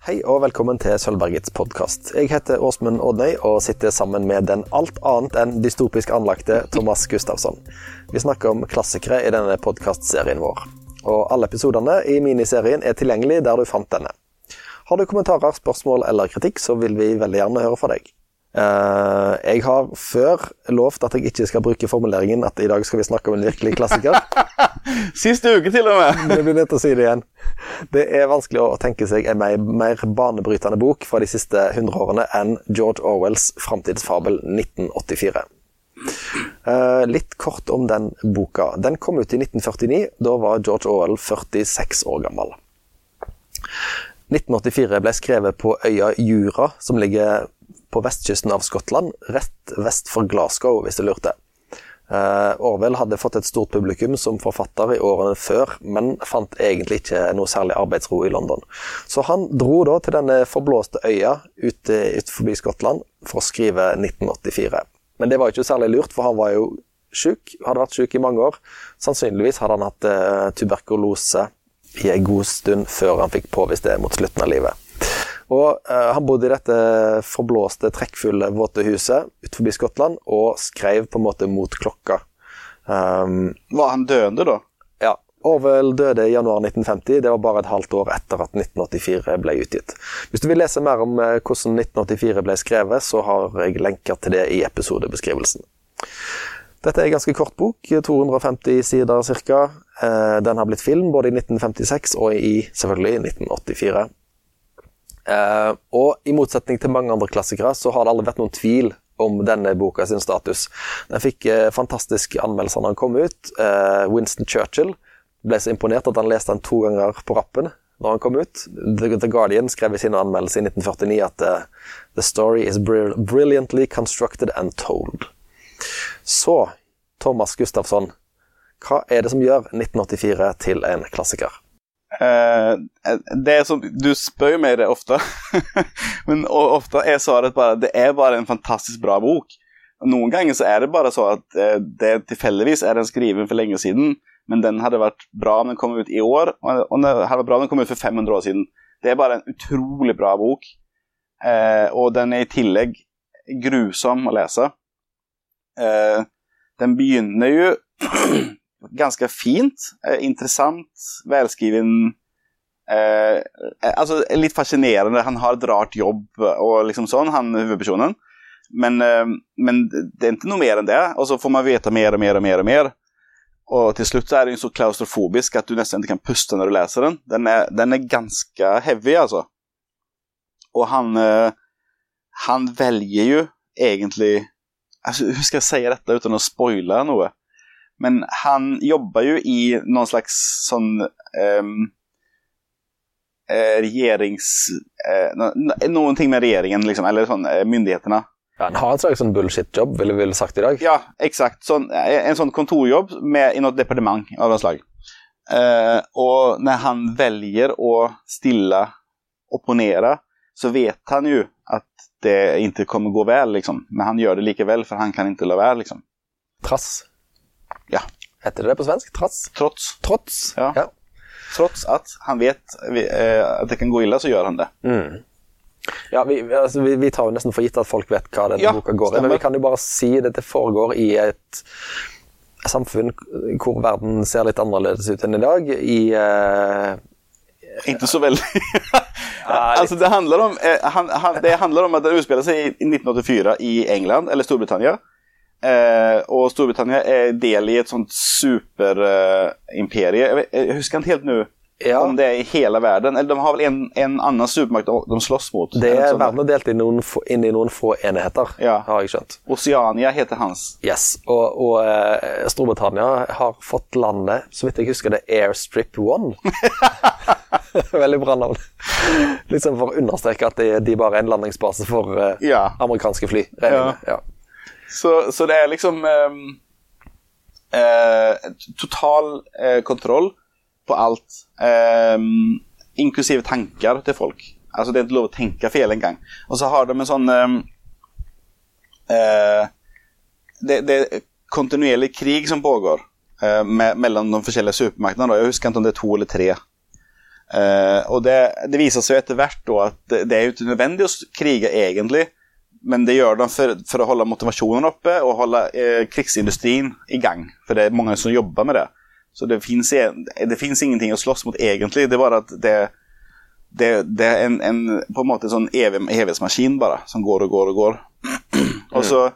Hei og velkommen til Sølvbergets podkast. Jeg heter Åsmund Odnøy og sitter sammen med den alt annet enn dystopisk anlagte Thomas Gustafsson. Vi snakker om klassikere i denne podkastserien vår. Og alle episodene i miniserien er tilgjengelig der du fant denne. Har du kommentarer, spørsmål eller kritikk, så vil vi veldig gjerne høre fra deg. Uh, jeg har før lovt at jeg ikke skal bruke formuleringen at i dag skal vi snakke om en virkelig klassiker. Siste uke, til og med! Jeg blir nødt til å si det igjen. Det er vanskelig å tenke seg en mer, mer banebrytende bok fra de siste 100 årene enn George Orwells framtidsfabel 1984. Uh, litt kort om den boka. Den kom ut i 1949. Da var George Orwell 46 år gammel. 1984 ble skrevet på øya Jura, som ligger på vestkysten av Skottland, rett vest for Glasgow, hvis du lurte. Uh, Orwell hadde fått et stort publikum som forfatter i årene før, men fant egentlig ikke noe særlig arbeidsro i London. Så han dro da til denne forblåste øya ute, utenfor Skottland for å skrive 1984. Men det var ikke særlig lurt, for han var jo sjuk, hadde vært sjuk i mange år. Sannsynligvis hadde han hatt uh, tuberkulose i en god stund før han fikk påvist det mot slutten av livet. Og eh, Han bodde i dette forblåste, trekkfulle, våte huset utenfor Skottland og skrev på en måte mot klokka. Um, var han døende, da? Ja. Orwell døde i januar 1950. Det var bare et halvt år etter at 1984 ble utgitt. Hvis du vil lese mer om uh, hvordan 1984 ble skrevet, så har jeg lenker til det i episodebeskrivelsen. Dette er en ganske kort bok, 250 sider ca. Uh, den har blitt film både i 1956 og i selvfølgelig 1984. Uh, og i motsetning til mange andre klassikere, så har det aldri vært noen tvil om denne boka sin status. Den fikk uh, fantastiske anmeldelser da den kom ut. Uh, Winston Churchill ble så imponert at han leste den to ganger på rappen når han kom ut. The, The Guardian skrev i sin anmeldelse i 1949 at The story is brilliantly constructed and told. Så, Thomas Gustafsson, hva er det som gjør 1984 til en klassiker? Uh, det er som, Du spør meg det ofte, men ofte er svaret bare det er bare en fantastisk bra bok. Noen ganger så er det bare så at uh, det tilfeldigvis er den skrevet for lenge siden, men den hadde vært bra om den kom ut i år, og den hadde vært bra om den kom ut for 500 år siden. Det er bare en utrolig bra bok, uh, og den er i tillegg grusom å lese. den begynner jo ganska fint, eh, intressant, välskriven. Eh, eh, alltså litt fascinerende. Han har et rart jobb og liksom sånn, han huvudpersonen. Men, eh, men det er ikke noe mer enn det. Og så får man vite mer og mer og mer. Og mer. Og til slutt så er den så klaustrofobisk at du nesten ikke kan puste når du leser den. Den er, den er ganske heavy, altså. Og han, eh, han velger jo egentlig altså, Hvordan skal jeg si dette uten å spoile noe? Men han jobber jo i noen slags sånn um, regjerings... Uh, no, noen ting med regjeringen, liksom, eller sånn uh, myndighetene. Ja, Han har en slags sånn bullshit-jobb, ville vi sagt i dag. Ja, eksakt. Sånn, en sånn kontorjobb med, i noe departement av noe slag. Uh, og når han velger å stille, opponere, så vet han jo at det ikke kommer gå vel, liksom. Men han gjør det likevel, for han kan ikke la være, liksom. Trass. Ja. Heter det det på svensk? Trass? Trots. Trots. Ja. ja. Trots at han vet eh, at det kan gå ille, så gjør han det. Mm. Ja, vi, altså, vi, vi, tar jo nesten for gitt at folk vet hva denne ja, boka går i, men vi kan jo bare si det det foregår i et samfunn hvor verden ser litt annerledes ut enn i dag. I uh, Ikke så veldig. altså, det handler, om, eh, han, han, det handler om at det utspiller seg i 1984 i England, eller Storbritannia. Eh, og Storbritannia er del i et sånt superimperie. Eh, jeg, jeg, husker ikke helt nå ja. om det er i hele verden. Eller de har vel en, en annen supermakt de slåss mot? Det er verden er delt inn, få, inn i noen få enheter, ja. har jeg skjønt. Oceania heter hans. Yes, og, og eh, Storbritannia har fått landet, så vidt jeg husker det, Airstrip One. Veldig bra navn. Liksom for å understreke at de, de bare er en landingsbase for uh, ja. amerikanske fly. Ja. Så, så, det er liksom eh, eh, total eh, kontroll på alt. Eh, inklusive tanker til folk. Altså Det er ikke lov å tenke feil engang. Og så har de en sånn ehm, det, det, er kontinuerlig krig som pågår eh, mellom de forskjellige supermaktene. Jeg husker ikke om det er to eller tre. Eh, og det, det, viser seg etter hvert at det, det er ikke nødvendig å krige egentlig, men det gjør de for, for å holde motivasjonen oppe og holde eh, krigsindustrien i gang. For det er mange som jobber med det. Så det fins ingenting å slåss mot egentlig. Det er bare at det, det, det er en, en, på en måte sånn evig, evighetsmaskin bare, som går og går og går. og så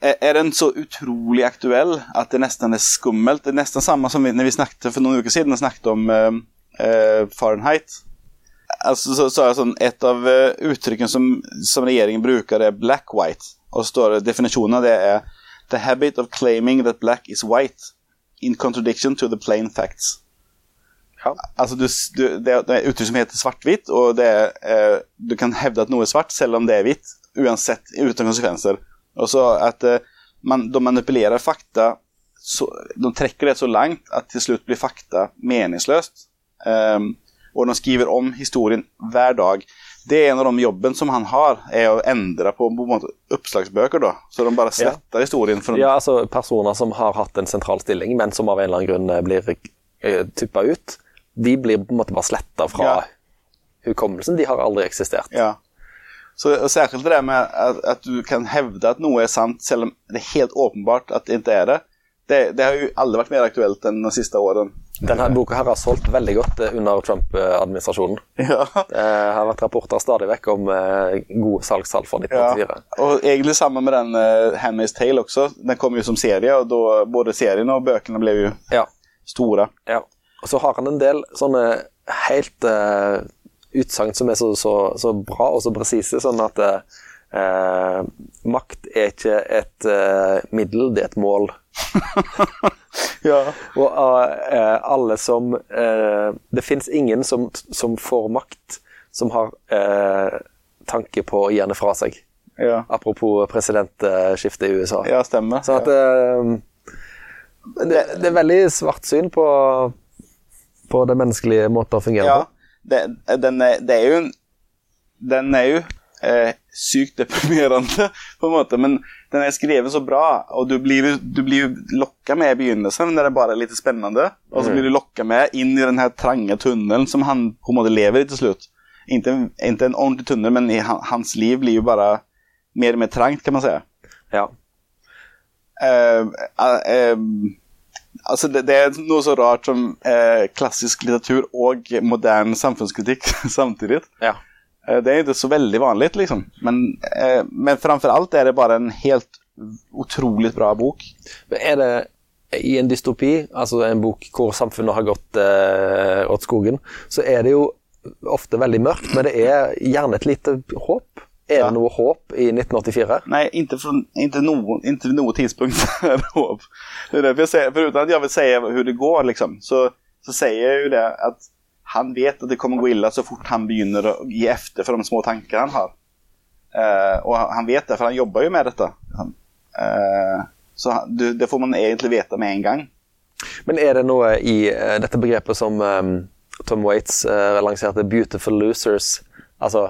er den så utrolig aktuell at det nesten er skummelt. Det er nesten samme som vi, når vi snakket for noen uker siden snakket om eh, eh, Fahrenheit. Altså, så, så sånn, Et av uh, uttrykkene som, som, regjeringen bruker, er 'black-white'. Og står Definisjonen av det er 'the habit of claiming that black is white', in contradiction to the plain facts'. Ja. Altså, du, du, det, er er uttrykk som heter svart-hvitt, og det er, eh, du kan hevde at noe er svart selv om det er hvitt, uansett, uten konsekvenser. Og så at eh, man, de manipulerer fakta så, De trekker det så langt at til slutt blir fakta meningsløst. Um, og de skriver om historien hver dag. Det er en av de jobbene som han har, er å endre på, på måte, oppslagsbøker. da, Så de bare sletter ja. historien. ja, altså Personer som har hatt en sentral stilling, men som av en eller annen grunn eh, blir uh, tuppa ut, de blir på en måte bare sletta fra ja. hukommelsen. De har aldri eksistert. Ja. Så Særskilt det med at, at, du kan hevde at noe er sant, selv om det er helt åpenbart at det ikke er det. Det, det har jo aldri vært mer aktuelt enn de siste årene. Denne boka her har solgt veldig godt eh, under Trump-administrasjonen. Ja. Det har vært rapporter stadig vekk om eh, gode salgstall for 1984. Ja. Og egentlig sammen med den uh, Handmaid's Tale også. Den kom jo som serie, og da, både serien og bøkene ble jo ja. store. Ja. Og så har han en del sånne helt uh, utsagn som er så, så, så, bra og så presise, sånn at uh, makt er ikke et uh, middel, det er et mål. ja. Og uh, alle som uh, Det fins ingen som, som, får makt, som har uh, tanke på å gi henne fra seg. Ja. Apropos presidentskiftet i USA. Ja, stemmer. Så at det, det, er veldig svart syn på, på den menneskelige måten å fungere ja. på. Det, den er, det er jo Den er jo eh, sykt deprimerende, på en måte. Men den er skrevet så bra, og du blir, du blir lokka med i begynnelsen når det bare er litt spennende. Og så mm. blir du lokka med inn i den her trange tunnelen som han på en måte lever i til slutt. Ikke, ikke en ordentlig tunnel, men i, hans liv blir jo bare mer og mer trangt, kan man si. Ja. Uh, uh, uh, altså det, det, er noe så rart som klassisk litteratur og moderne samfunnskritikk samtidig. Ja. Eh, det er ikke så veldig vanlig, liksom. Men, eh, men framfor alt er det bare en helt utrolig bra bok. Er det i en dystopi, altså en bok hvor samfunnet har gått eh, åt skogen, så er det jo ofte veldig mørkt, men det er gjerne et lite håp. Er ja. det noe håp i 1984? Nei, ikke, fra ikke noe tidspunkt er det håp. Det er derfor jeg sier, Foruten at jeg vil si hvordan det går, liksom, så, så sier jeg jo det at han vet at det kommer gå ille så fort han begynner å gi efter for de små tankene han har. Uh, og han vet det, for han jobber jo med dette. Uh, så han, du, det får man egentlig vite med en gang. Men er det noe i uh, dette begrepet som um, Tom Waits lanserte, 'beautiful losers'? Altså,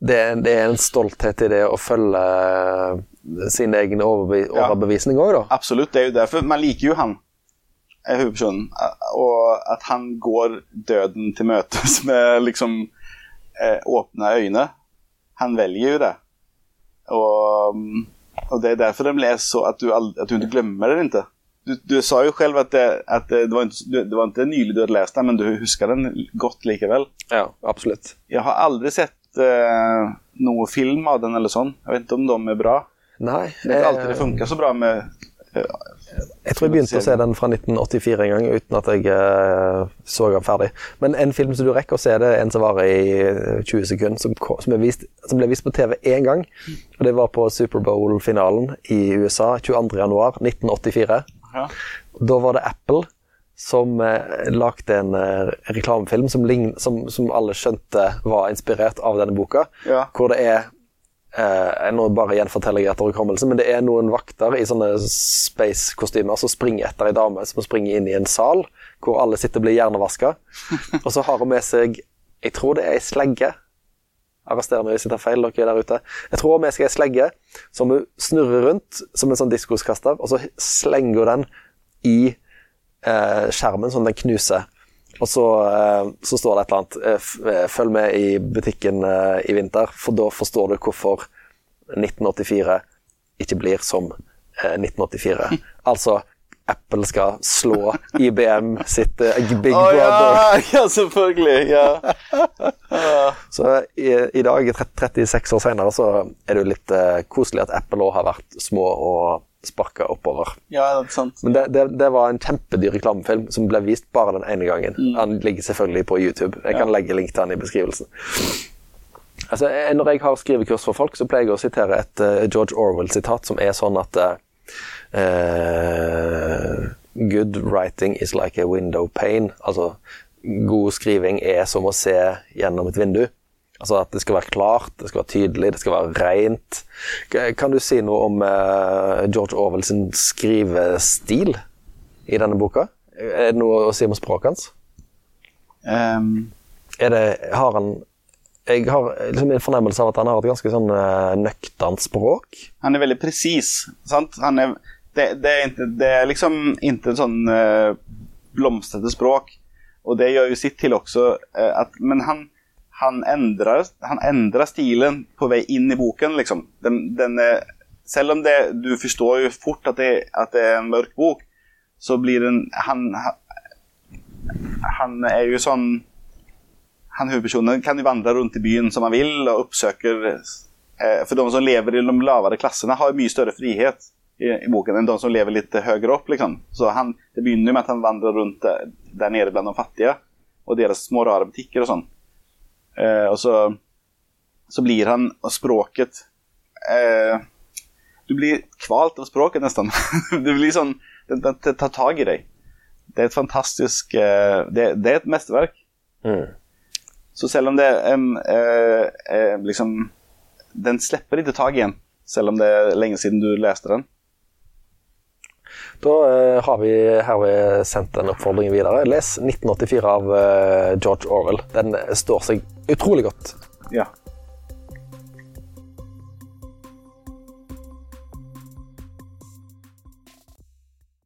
det, det, er en stolthet i det å følge sin egen overbevisning òg, da? Absolutt. Det er jo derfor man liker jo han er hovedpersonen. Og at han går døden til møtes med liksom eh, åpne øyne. Han velger jo det. Og, og det er derfor de ble så at du, at du ikke glemmer det ikke. Du, du, sa jo selv at, det, at det, var ikke, det, var ikke, nylig du hadde lest den, men du husker den godt likevel. Ja, absolutt. Jeg har aldri sett eh, noe film av den eller sånn. Jeg vet ikke om de er bra. Nei. Det har alltid funka så bra med jeg tror jeg begynte å se den fra 1984 en gang uten at jeg uh, så den ferdig. Men en film som du rekker å se, det er en som varer i 20 eh, sekunder, som, som, vist, som ble vist på TV én gang. Og Det var på Superbowl-finalen i USA 22.1.1984. Ja. Da var det Apple som uh, lagde en uh, reklamefilm som, som, som, alle skjønte var inspirert av denne boka. Ja. Hvor det er Eh, nå bare gjenforteller jeg etter hukommelsen, men det er noen vakter i sånne space-kostymer som springer etter ei dame som springer inn i en sal hvor alle sitter og blir hjernevaska. Og så har hun med seg Jeg tror det er ei slegge. Arrester meg hvis jeg tar feil, dere der ute. Jeg tror hun har med seg ei slegge som hun snurrer rundt som en sånn diskoskaster, og så slenger hun den i eh, skjermen sånn den knuser. Og så, eh, så står det et eller annet eh, eh, Følg med i butikken i vinter, for da forstår du hvorfor 1984 ikke blir som eh, 1984. Altså Apple skal slå IBM sitt Big oh, Brother. ja, ja, selvfølgelig. Ja. Så i, i dag, 36 år senere, så er det jo litt koselig at Apple òg har vært små og sparka oppover. ja, det er sant. Men det, det, det var en kjempedyr reklamefilm som ble vist bare den ene gangen. Han ligger selvfølgelig på YouTube. Jeg kan legge link til han i beskrivelsen. Altså, eh, når jeg har skrivekurs for folk, så pleier jeg å sitere et uh, George Orwell-sitat som er sånn at uh, Good writing is like a window pane. Altså, god skriving er som å se gjennom et vindu. Altså at det skal være klart, det skal være tydelig, det skal være rent. Kan du si noe om eh, George Orwell sin skrivestil i denne boka? Er det noe å si om språket hans? Um. Er det, har han Jeg har liksom en fornemmelse av at han har et ganske sånn uh, nøkternt språk. han er veldig precis. Sant? Han är, det, det, er inte, det er liksom ikke sånn eh, blomstrande språk. og det gjør jo sitt til også uh, at men han, han, endrer, han endrer, stilen på vei inn i boken. Liksom. Den, den, eh, selv om det, du forstår jo fort at det, at det er en mørk bok, så blir den... Han, han, er jo sånn. Han huvudpersonen kan jo vandre rundt i byen som han vil, og oppsøker For de som lever i de lavere klassene, har mye større frihet i, i boken enn de som lever litt høyere opp. Liksom. Så han, det begynner med at han vandrer rundt der, der nede blant de fattige og deres små rare butikker og sånn. Eh, og så, så blir han Og språket eh, Du blir kvalt av språket, nesten. det blir sånn Det, det, det tar tak i deg. Det er et fantastisk eh, det, er et mesterverk. Mm. Så selv om det er en eh, eh, liksom Den slipper ikke tak igjen, selv om det er lenge siden du leste den. Da eh, har vi herved sendt en oppfordring videre. Les 1984 av George Orwell. Den står seg utrolig godt. Ja.